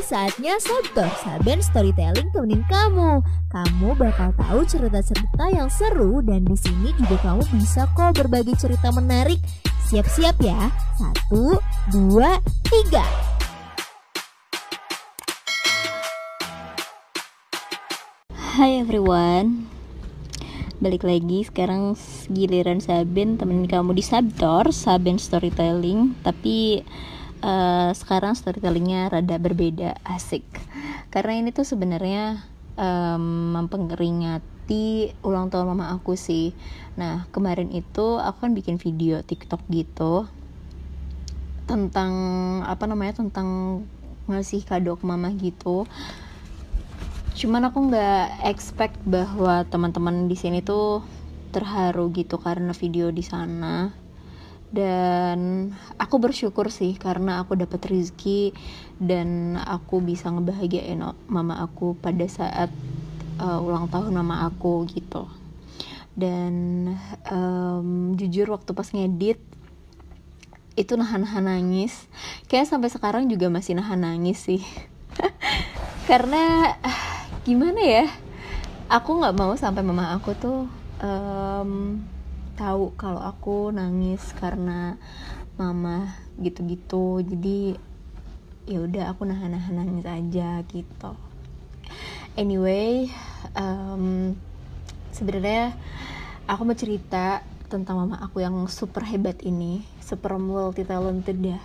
saatnya Sabtor Saben Storytelling temenin kamu. Kamu bakal tahu cerita-cerita yang seru dan di sini juga kamu bisa kok berbagi cerita menarik. Siap-siap ya. Satu, dua, tiga. Hai everyone Balik lagi sekarang giliran Saben temenin kamu di Sabtor Saben Storytelling Tapi uh, sekarang storytellingnya rada berbeda asik. Karena ini tuh sebenarnya um, memperingati ulang tahun mama aku sih. Nah kemarin itu aku kan bikin video tiktok gitu tentang apa namanya tentang ngasih kado ke mama gitu. Cuman aku nggak expect bahwa teman-teman di sini tuh terharu gitu karena video di sana dan aku bersyukur sih karena aku dapat rezeki dan aku bisa ngebahagiain mama aku pada saat uh, ulang tahun mama aku gitu. Dan um, jujur waktu pas ngedit itu nahan-nahan nangis. Kayak sampai sekarang juga masih nahan nangis sih. Karena gimana ya aku nggak mau sampai mama aku tuh um, tahu kalau aku nangis karena mama gitu-gitu. Jadi ya udah aku nahan-nahan nangis aja gitu. Anyway um, sebenarnya aku mau cerita tentang mama aku yang super hebat ini super multi talented ya.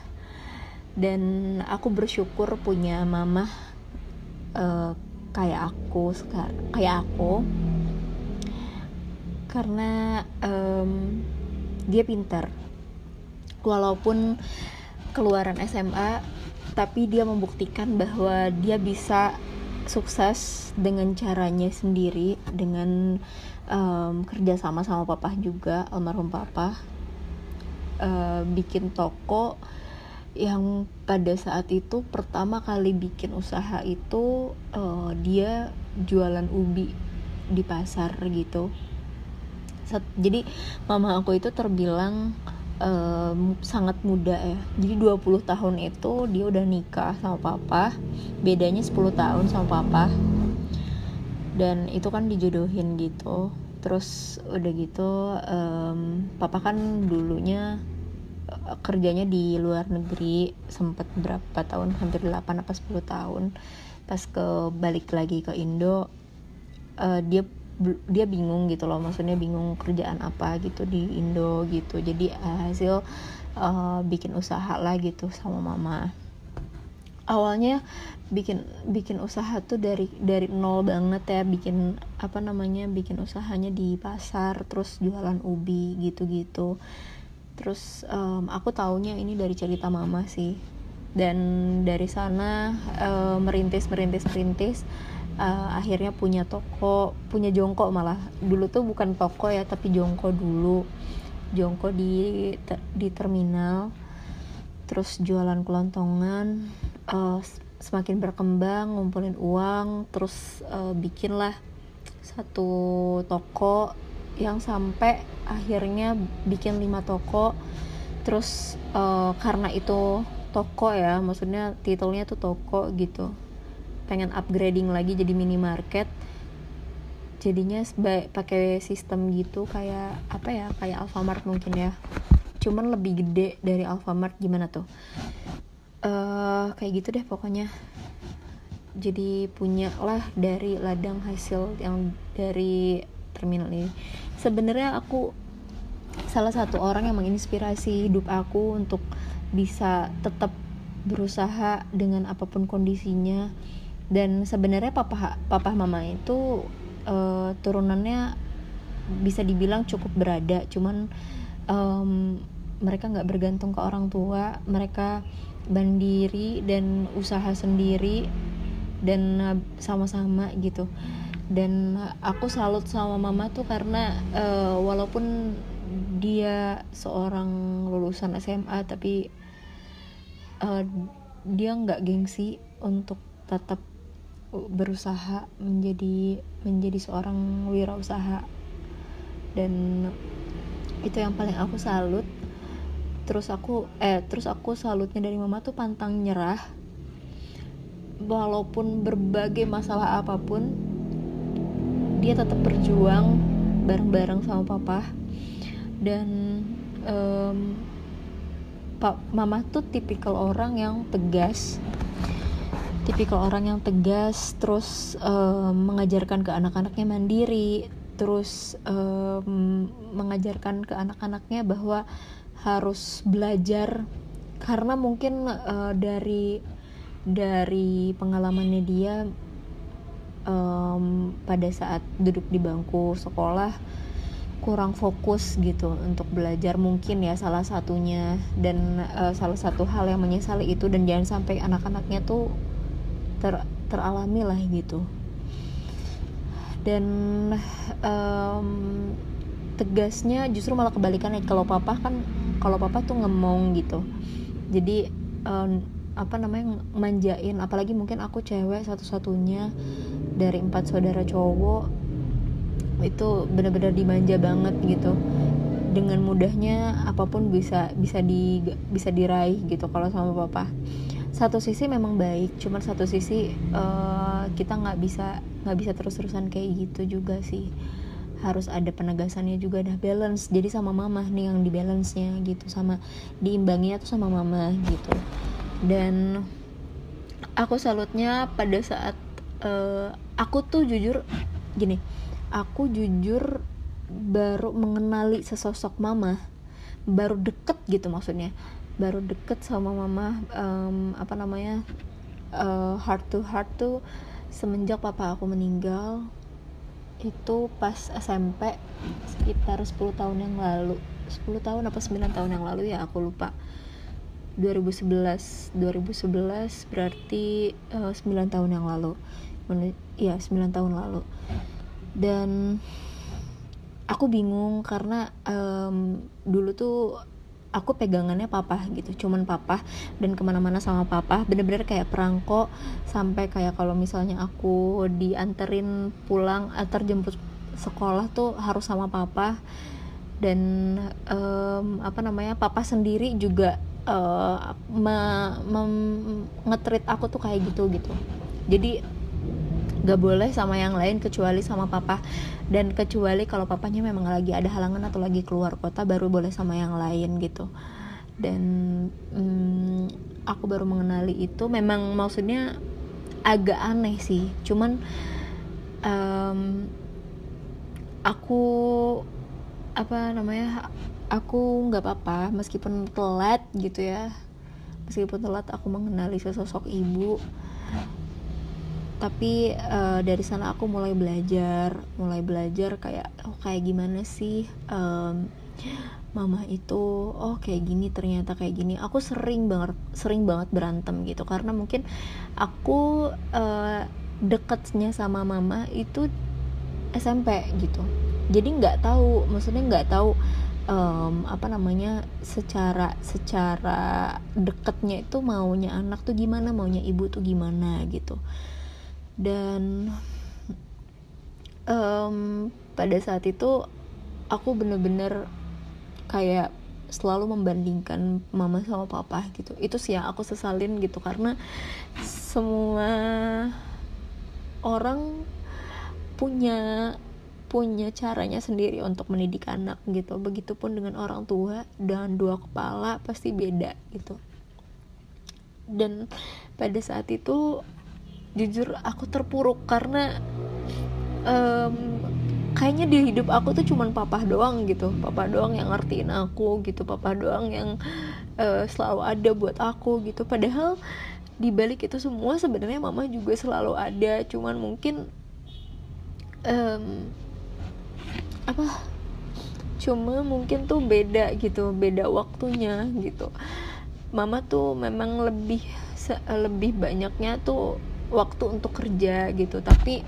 Dan aku bersyukur punya mama uh, kayak aku sekarang kayak aku karena um, dia pintar. Walaupun keluaran SMA tapi dia membuktikan bahwa dia bisa sukses dengan caranya sendiri dengan um, kerja sama sama papa juga almarhum papa uh, bikin toko yang pada saat itu pertama kali bikin usaha itu uh, dia jualan ubi di pasar gitu jadi mama aku itu terbilang um, sangat muda ya. Jadi 20 tahun itu dia udah nikah sama papa bedanya 10 tahun sama papa. Dan itu kan dijodohin gitu. Terus udah gitu um, papa kan dulunya eh, kerjanya di luar negeri sempet berapa tahun hampir 8 apa 10 tahun. Pas ke balik lagi ke Indo uh, dia dia bingung gitu loh maksudnya bingung kerjaan apa gitu di Indo gitu. Jadi hasil uh, bikin usaha lah gitu sama mama. Awalnya bikin bikin usaha tuh dari dari nol banget ya bikin apa namanya bikin usahanya di pasar terus jualan ubi gitu-gitu. Terus um, aku taunya ini dari cerita mama sih. Dan dari sana uh, merintis merintis merintis uh, akhirnya punya toko punya jongkok malah. Dulu tuh bukan toko ya tapi jongkok dulu. Jongkok di di terminal terus jualan kelontongan uh, semakin berkembang ngumpulin uang terus uh, bikinlah satu toko yang sampai akhirnya bikin lima toko. Terus uh, karena itu toko ya maksudnya titelnya tuh toko gitu pengen upgrading lagi jadi minimarket jadinya pakai sistem gitu kayak apa ya kayak Alfamart mungkin ya. Cuman lebih gede dari Alfamart gimana tuh? Uh, kayak gitu deh pokoknya. Jadi punya lah dari ladang hasil yang dari terminal ini. Sebenarnya aku salah satu orang yang menginspirasi hidup aku untuk bisa tetap berusaha dengan apa pun kondisinya dan sebenarnya papa papa mama itu uh, turunannya bisa dibilang cukup berada. Cuman um, mereka nggak bergantung ke orang tua. Mereka mandiri dan usaha sendiri dan sama-sama gitu. Dan aku salut sama mama tuh karena uh, walaupun dia seorang lulusan SMA tapi uh, dia nggak gengsi untuk tetap berusaha menjadi menjadi seorang wirausaha. Dan itu yang paling aku salut. Terus aku eh terus aku salutnya dari mama tuh pantang nyerah. Walaupun berbagai masalah apa pun dia tetap berjuang bareng-bareng sama papa. Dan um, pak mama tuh tipikal orang yang tegas tipikal orang yang tegas terus um, mengajarkan ke anak-anaknya mandiri terus um, mengajarkan ke anak-anaknya bahwa harus belajar. Karena mungkin uh, dari dari pengalamannya dia um, pada saat duduk di bangku sekolah kurang fokus gitu untuk belajar mungkin ya salah satunya. Dan uh, salah satu hal yang menyesali itu dan jangan sampai anak-anaknya tuh ter teralami lah gitu. Dan um, tegasnya justru malah kebalikannya kalau papa kan kalau papa tuh ngemong gitu. Jadi um, apa namanya manjain apalagi mungkin aku cewek satu-satunya dari empat saudara cowok itu benar-benar dimanja banget gitu. Dengan mudahnya apa pun bisa bisa di bisa diraih gitu kalau sama papa satu sisi memang baik cuman satu sisi uh, kita nggak bisa nggak bisa terus-terusan kayak gitu juga sih. Harus ada penegasannya juga ada balance. Jadi sama mama nih yang di balance nya gitu sama diimbanginya tuh sama mama gitu. Dan aku salutnya pada saat uh, aku tuh jujur gini aku jujur baru mengenali sesosok mama baru deket gitu maksudnya baru deket sama mama um, apa namanya uh, heart to heart tuh semenjak papa aku meninggal itu pas SMP sekitar 10 tahun yang lalu. 10 tahun apa 9 tahun yang lalu ya aku lupa. 2011 2011 berarti uh, 9 tahun yang lalu. Ya 9 tahun lalu. Dan aku bingung karena um, dulu tuh aku pegangannya papa gitu cuman papa dan ke mana-mana sama papa. Bener-bener kayak perangko sampai kayak kalau misalnya aku dianterin pulang atau jemput sekolah tuh harus sama papa. Dan um, apa namanya papa sendiri juga uh, ngetrit aku tuh kayak gitu gitu. Jadi gak boleh sama yang lain kecuali sama papa. Dan kecuali kalau papanya memang lagi ada halangan atau lagi keluar kota baru boleh sama yang lain gitu. Dan hmm, aku baru mengenali itu memang maksudnya agak aneh sih. Cuman um, aku apa namanya aku nggak apa-apa meskipun telat gitu ya. Meskipun telat aku mengenali sosok ibu tapi uh, dari sana aku mulai belajar mulai belajar kayak oh kayak gimana sih um, mama itu oh kayak gini ternyata kayak gini. Aku sering banget sering banget berantem gitu. Karena mungkin aku uh, deketnya sama mama itu SMP gitu. Jadi nggak tahu maksudnya nggak tahu um, apa namanya secara secara deketnya itu maunya anak tuh gimana maunya ibu tuh gimana gitu dan um, pada saat itu aku bener-bener kayak selalu membandingkan mama sama papa gitu. Itu sih yang aku sesalin gitu karena semua orang punya punya caranya sendiri untuk mendidik anak gitu. Begitupun dengan orang tua dan dua kepala pasti beda gitu. Dan pada saat itu jujur aku terpuruk karena um, kayaknya di hidup aku tuh cuman papa doang gitu. Papa doang yang ngertiin aku gitu. Papa doang yang uh, selalu ada buat aku gitu. Padahal di balik itu semua sebenarnya mama juga selalu ada. Cuman mungkin um, apa cuma mungkin tuh beda gitu. Beda waktunya gitu. Mama tuh memang lebih lebih banyaknya tuh waktu untuk kerja gitu. Tapi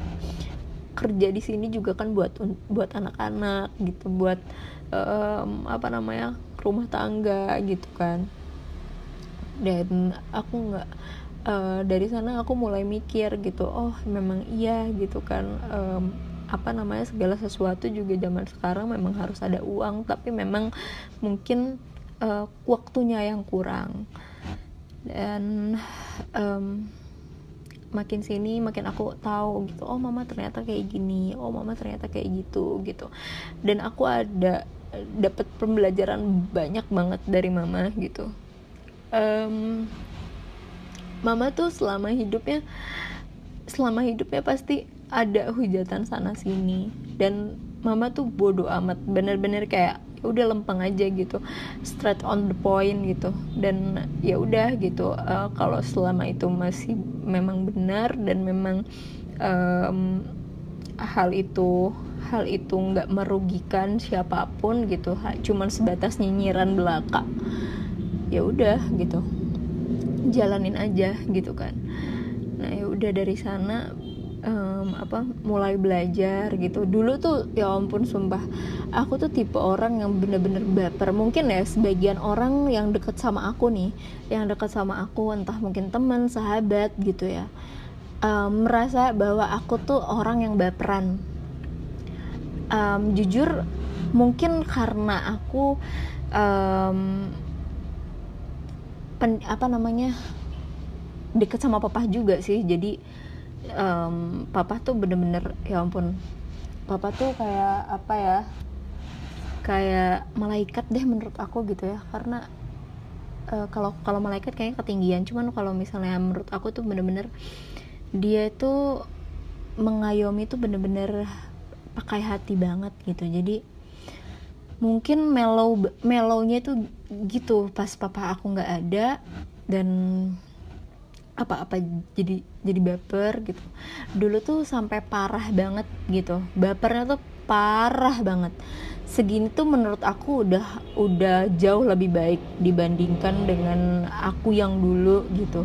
kerja di sini juga kan buat buat anak-anak gitu buat um, apa namanya rumah tangga gitu kan. Dan aku nggak uh, dari sana aku mulai mikir gitu oh memang iya gitu kan. Um, apa namanya segala sesuatu juga zaman sekarang memang harus ada uang tapi memang mungkin uh, waktunya yang kurang. Dan um, makin sini makin aku tahu gitu oh mama ternyata kayak gini oh mama ternyata kayak gitu gitu. Dan aku ada dapat pembelajaran banyak banget dari mama gitu. Um, mama tuh selama hidupnya selama hidupnya pasti ada hujatan sana sini dan mama tuh bodoh amat bener-bener kayak ya udah lempeng aja gitu straight on the point gitu. Dan ya udah gitu uh, kalau selama itu masih memang benar dan memang um, hal itu hal itu nggak merugikan siapa pun gitu cuman sebatas nyinyiran belaka ya udah gitu. Jalanin aja gitu kan. Nah ya udah dari sana um, apa mulai belajar gitu. Dulu tuh ya ampun sumpah. Aku tuh tipe orang yang bener-bener baper. Mungkin ya sebagian orang yang deket sama aku nih yang deket sama aku entah mungkin teman sahabat gitu ya um, merasa bahwa aku tuh orang yang baperan. Um, jujur mungkin karena aku um, pen, apa namanya deket sama papa juga sih. Jadi um, papa tuh bener-bener ya ampun. Papa tuh kayak apa ya? Kayak malaikat deh menurut aku gitu ya. Karena uh, kalau kalau malaikat kayaknya ketinggian. Cuman kalau misalnya menurut aku tuh bener-bener dia itu mengayomi tuh bener-bener pakai hati banget gitu. Jadi mungkin mellow mellownya itu gitu pas papa aku nggak ada. Dan apa-apa jadi jadi baper gitu. Dulu tuh sampai parah banget gitu. Bapernya tuh parah banget. Segini tuh menurut aku udah udah jauh lebih baik dibandingkan dengan aku yang dulu gitu.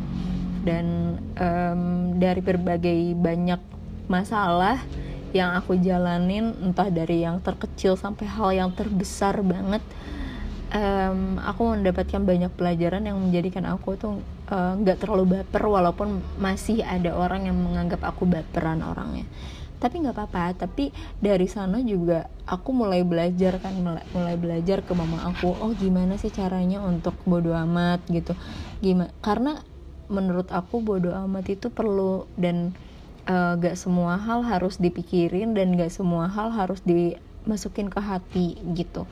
Dan um, dari berbagai banyak masalah yang aku jalanin entah dari yang terkecil sampai hal yang terbesar banget um, aku mendapatkan banyak pelajaran yang menjadikan aku tuh nggak uh, terlalu baper walaupun masih ada orang yang menganggap aku baperan orangnya. Tapi nggak apa-apa tapi dari sana juga aku mulai belajar kan mulai, belajar ke mama aku oh gimana sih caranya untuk bodo amat? gitu. Gimana karena menurut aku bodo amat itu perlu dan uh, gak semua hal harus dipikirin dan gak semua hal harus dimasukin ke hati gitu.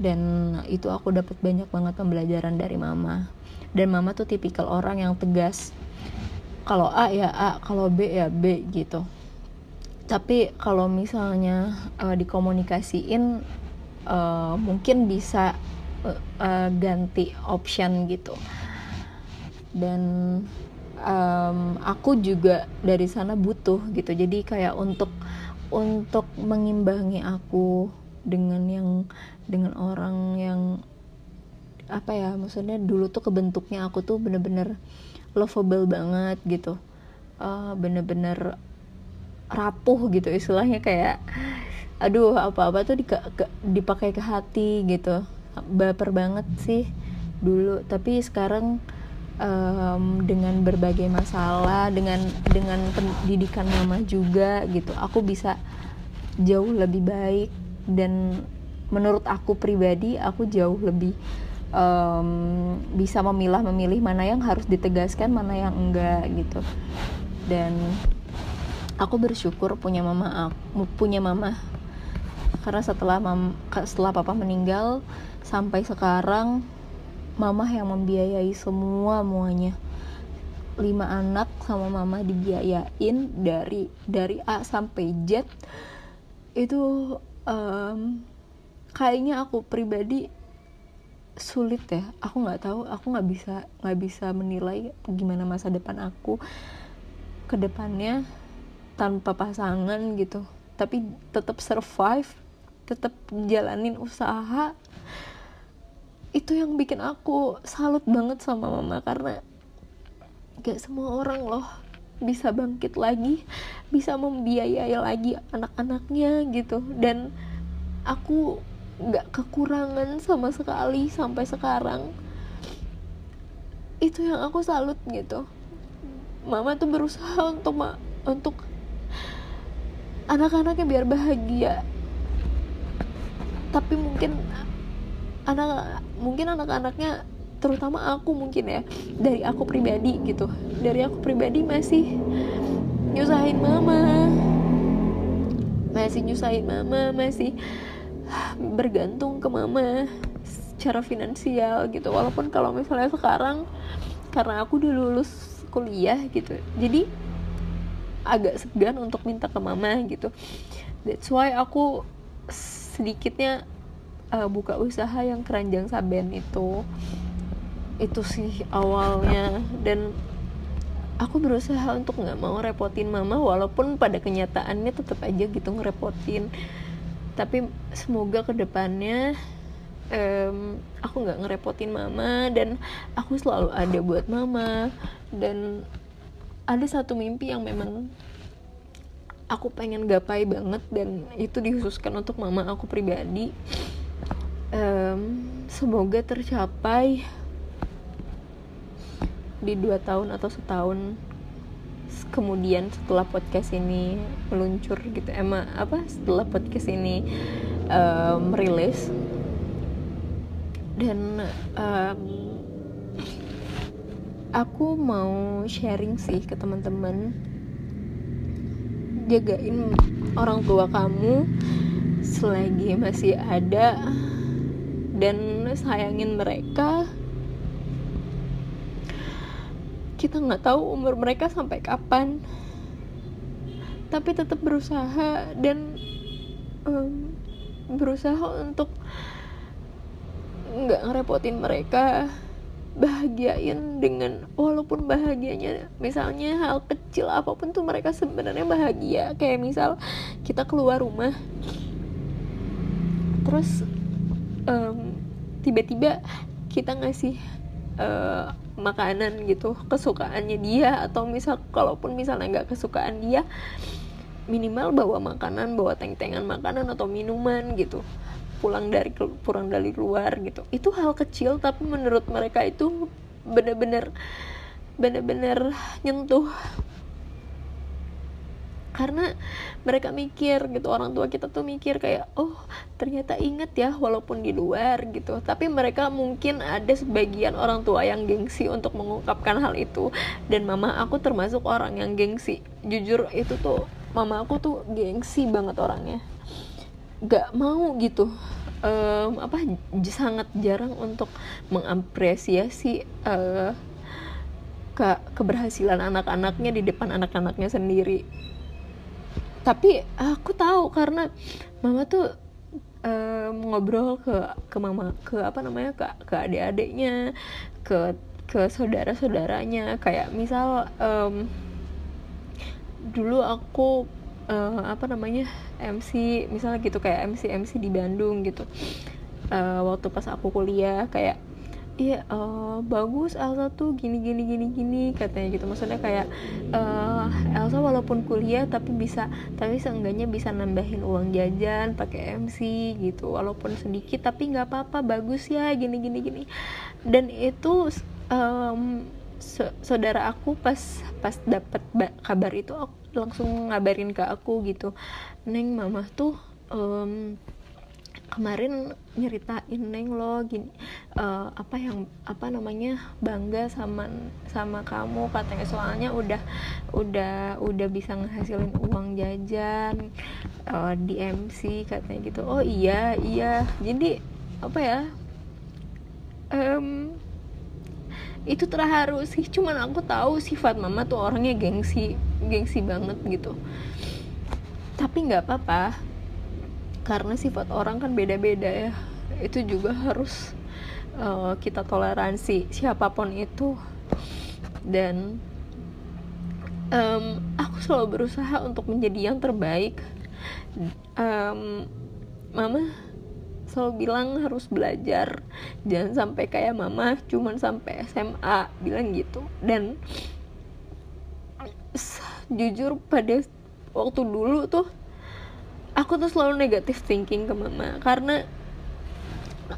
Dan itu aku dapat banyak banget pembelajaran dari mama dan mama tuh tipikal orang yang tegas. Kalau A ya A kalau B ya B gitu. Tapi kalau misalnya uh, dikomunikasiin uh, mungkin bisa uh, uh, ganti option gitu. Dan um, aku juga dari sana butuh gitu. Jadi kayak untuk untuk mengimbangi aku dengan yang dengan orang yang apa ya maksudnya dulu tuh kebentuknya aku tuh bener-bener lovable banget gitu. Uh, bener-bener rapuh gitu istilahnya kayak aduh apa-apa tuh dipakai ke hati gitu. Baper banget sih dulu tapi sekarang um, dengan berbagai masalah dengan dengan pendidikan mama juga gitu aku bisa jauh lebih baik. Dan menurut aku pribadi aku jauh lebih um, bisa memilah memilih mana yang harus ditegaskan mana yang enggak gitu. Dan aku bersyukur punya mama aku punya mama. Karena setelah mam, setelah papa meninggal sampai sekarang mama yang membiayai semua muanya. Lima anak sama mama dibiayain dari dari A sampai Z. Itu um, kayaknya aku pribadi sulit ya. Aku nggak tahu aku nggak bisa nggak bisa menilai gimana masa depan aku ke depannya tanpa pasangan gitu. Tapi tetap survive tetap jalanin usaha. Itu yang bikin aku salut banget sama mama karena gak semua orang loh bisa bangkit lagi bisa membiayai lagi anak-anaknya gitu. Dan aku nggak kekurangan sama sekali sampai sekarang. Itu yang aku salut gitu. Mama tuh berusaha untuk ma untuk anak-anaknya biar bahagia. Tapi mungkin anak mungkin anak-anaknya terutama aku mungkin ya dari aku pribadi gitu. Dari aku pribadi masih nyusahin mama. Masih nyusahin mama masih bergantung ke mama secara finansial gitu. Walaupun kalau misalnya sekarang karena aku udah lulus kuliah gitu jadi agak segan untuk minta ke mama gitu. That's why aku sedikitnya uh, buka usaha yang keranjang saben itu. Itu sih awalnya. Dan aku berusaha untuk nggak mau repotin mama walaupun pada kenyataannya tetap aja gitu ngerepotin tapi semoga ke depannya um, aku nggak ngerepotin mama dan aku selalu ada buat mama. Dan ada satu mimpi yang memang aku pengen gapai banget dan itu dikhususkan untuk mama aku pribadi. Um, semoga tercapai di dua tahun atau setahun kemudian setelah podcast ini meluncur gitu emang apa setelah podcast ini um, dan um, aku mau sharing sih ke teman-teman. Jagain orang tua kamu selagi masih ada dan sayangin mereka kita nggak tahu umur mereka sampai kapan. Tapi tetap berusaha dan um, berusaha untuk nggak ngerepotin mereka. Bahagiain dengan walaupun bahagianya misalnya hal kecil apa pun tuh mereka sebenarnya bahagia. Kayak misal kita keluar rumah. Terus um, tiba-tiba kita ngasih uh, makanan gitu kesukaannya dia atau misal kalaupun misalnya nggak kesukaan dia minimal bawa makanan bawa teng-tengan makanan atau minuman gitu. Pulang dari pulang dari luar gitu. Itu hal kecil tapi menurut mereka itu bener-bener bener-bener nyentuh karena mereka mikir gitu orang tua kita tuh mikir kayak oh ternyata inget ya walaupun di luar gitu. Tapi mereka mungkin ada sebagian orang tua yang gengsi untuk mengungkapkan hal itu. Dan mama aku termasuk orang yang gengsi. Jujur itu tuh mama aku tuh gengsi banget orangnya. Gak mau gitu. Um, apa sangat jarang untuk mengapresiasi uh, ke keberhasilan anak-anaknya di depan anak-anaknya sendiri tapi aku tahu karena mama tuh um, ngobrol ke ke mama ke apa namanya ke ke adik-adiknya ke ke saudara-saudaranya. Kayak misal um, dulu aku uh, apa namanya MC misalnya gitu kayak MC MC di Bandung gitu. Uh, waktu pas aku kuliah kayak iya uh, bagus Elsa tuh gini gini gini gini katanya gitu. Maksudnya kayak uh, Elsa walaupun kuliah tapi bisa tapi seenggaknya bisa nambahin uang jajan pakai MC gitu. Walaupun sedikit tapi nggak apa-apa bagus ya gini gini gini. Dan itu um, saudara aku pas pas dapat kabar itu aku langsung ngabarin ke aku gitu. Neng mama tuh um, kemarin nyeritain neng lo gini uh, apa yang apa namanya bangga sama sama kamu katanya. Soalnya udah udah udah bisa ngehasilin uang jajan uh, di MC katanya gitu. Oh iya iya. Jadi apa ya um, itu terharu sih. Cuman aku tahu sifat mama tuh orangnya gengsi gengsi banget gitu. Tapi nggak apa-apa karena sifat orang kan beda-beda ya. Itu juga harus uh, kita toleransi siapa pun itu. Dan um, aku selalu berusaha untuk menjadi yang terbaik. Um, mama selalu bilang harus belajar. Jangan sampai kayak mama cuman sampai SMA bilang gitu. Dan jujur pada waktu dulu tuh aku tuh selalu negatif thinking ke mama karena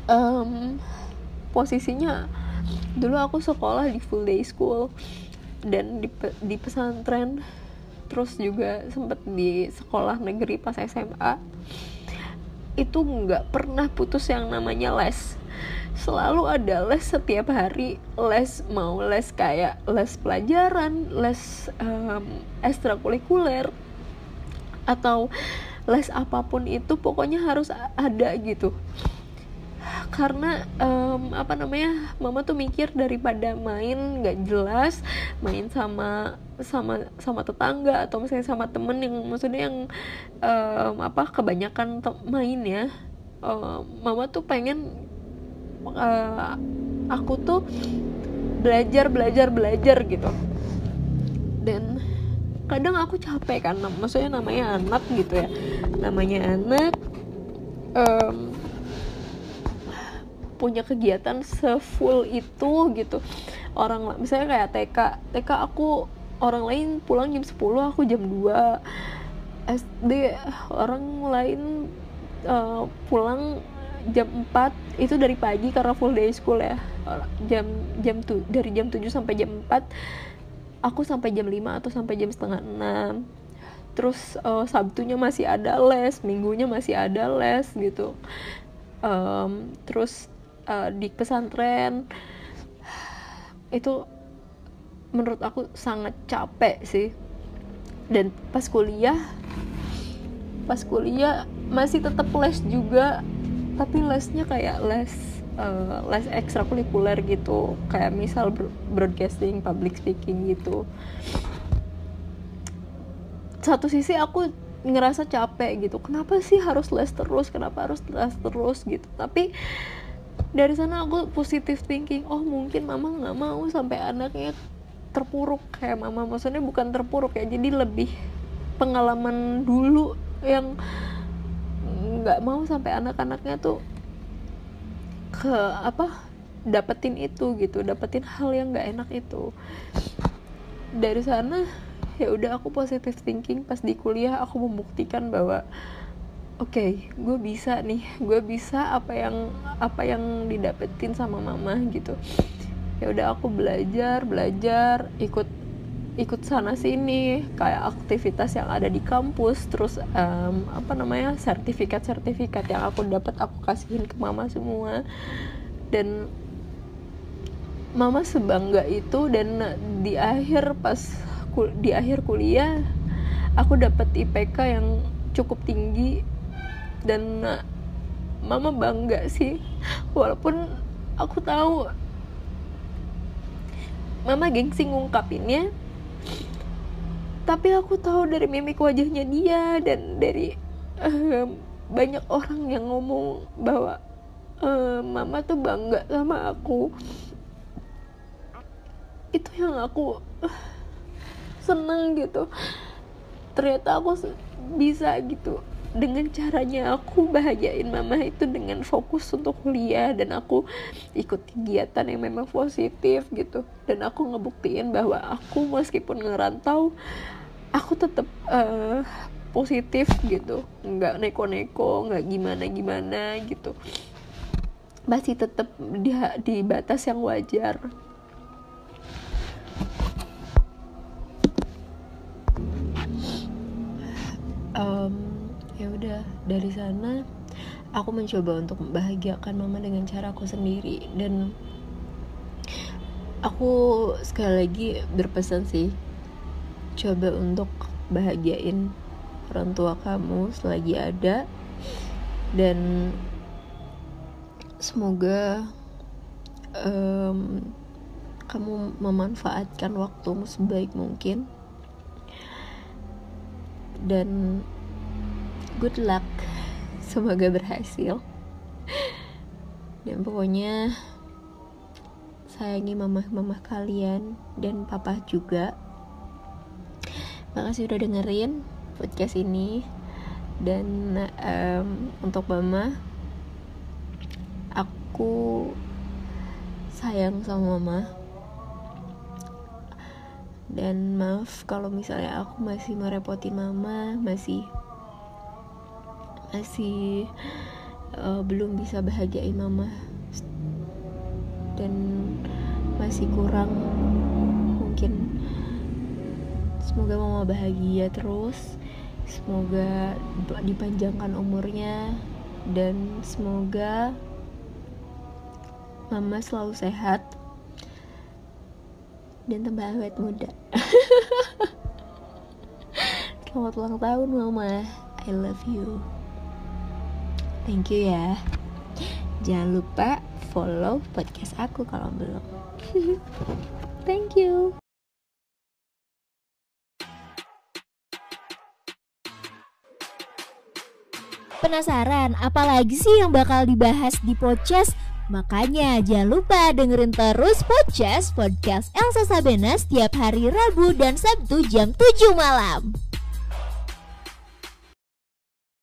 um, posisinya dulu aku sekolah di full day school dan di, di pesantren terus juga sempet di sekolah negeri pas SMA itu nggak pernah putus yang namanya les. Selalu ada les setiap hari les mau les kayak les pelajaran les um, ekstrakurikuler atau les apa pun itu pokoknya harus ada gitu. Karena um, apa namanya mama tuh mikir daripada main nggak jelas main sama sama sama tetangga atau misalnya sama temen yang maksudnya yang um, apa kebanyakan main ya. Um, mama tuh pengen uh, aku tuh belajar belajar belajar gitu. Dan kadang aku capek kan maksudnya namanya anak gitu ya. Namanya anak um, punya kegiatan sefull itu gitu. Orang misalnya kayak TK TK aku orang lain pulang jam 10 aku jam 2 SD orang lain uh, pulang jam 4 itu dari pagi karena full day school ya. Jam jam tu, dari jam 7 sampai jam 4 aku sampai jam 5 atau sampai jam setengah 6 terus uh, Sabtunya masih ada les minggunya masih ada les gitu. Um, terus uh, di pesantren itu menurut aku sangat capek sih. Dan pas kuliah pas kuliah masih tetap les juga tapi lesnya kayak les uh, les ekstrakurikuler gitu. Kayak misal broadcasting public speaking gitu. Satu sisi aku ngerasa capek gitu. Kenapa sih harus les terus? Kenapa harus les terus gitu? Tapi dari sana aku positif thinking oh mungkin mama nggak mau sampai anaknya terpuruk. Kayak mama maksudnya bukan terpuruk ya. Jadi lebih pengalaman dulu yang nggak mau sampai anak-anaknya tuh ke apa dapetin itu gitu dapetin hal yang nggak enak itu. Dari sana ya udah aku positive thinking pas di kuliah aku membuktikan bahwa oke okay, gue bisa nih gue bisa apa yang apa yang didapetin sama mama gitu. Ya udah aku belajar belajar ikut ikut sana sini kayak aktivitas yang ada di kampus terus um, apa namanya sertifikat sertifikat yang aku dapat aku kasihin ke mama semua. Dan mama sebangga itu dan di akhir pas di akhir kuliah aku dapat IPK yang cukup tinggi. Dan mama bangga sih walaupun aku tahu mama gengsi ngungkapinnya tapi aku tahu dari mimik wajahnya dia dan dari uh, banyak orang yang ngomong bahwa uh, mama tuh bangga sama aku. Itu yang aku uh, seneng gitu. Ternyata aku bisa gitu dengan caranya aku bahagiain mama itu dengan fokus untuk kuliah dan aku ikut kegiatan yang memang positif gitu. Dan aku ngebuktiin bahwa aku meskipun ngerantau aku tetap uh, positif gitu. Nggak neko-neko nggak gimana-gimana gitu. Masih tetap di, di batas yang wajar. Um, ya udah dari sana aku mencoba untuk membahagiakan mama dengan cara aku sendiri. Dan aku sekali lagi berpesan sih coba untuk bahagiain orang tua kamu selagi ada. Dan semoga um, kamu memanfaatkan waktumu sebaik mungkin. Dan good luck. Semoga berhasil. Dan pokoknya sayangi mamah-mamah kalian dan papa juga. Makasih udah dengerin podcast ini. Dan um, untuk mama aku sayang sama mama. Dan maaf kalau misalnya aku masih merepotin mama masih masih uh, belum bisa bahagiain mama. Dan masih kurang mungkin. Semoga mama bahagia terus. Semoga dipanjangkan umurnya. Dan semoga mama selalu sehat. Dan tambah awet muda. Selamat ulang tahun mama. I love you thank you ya jangan lupa follow podcast aku kalau belum thank you Penasaran apalagi sih yang bakal dibahas di podcast? Makanya jangan lupa dengerin terus podcast podcast Elsa Sabena setiap hari Rabu dan Sabtu jam 7 malam.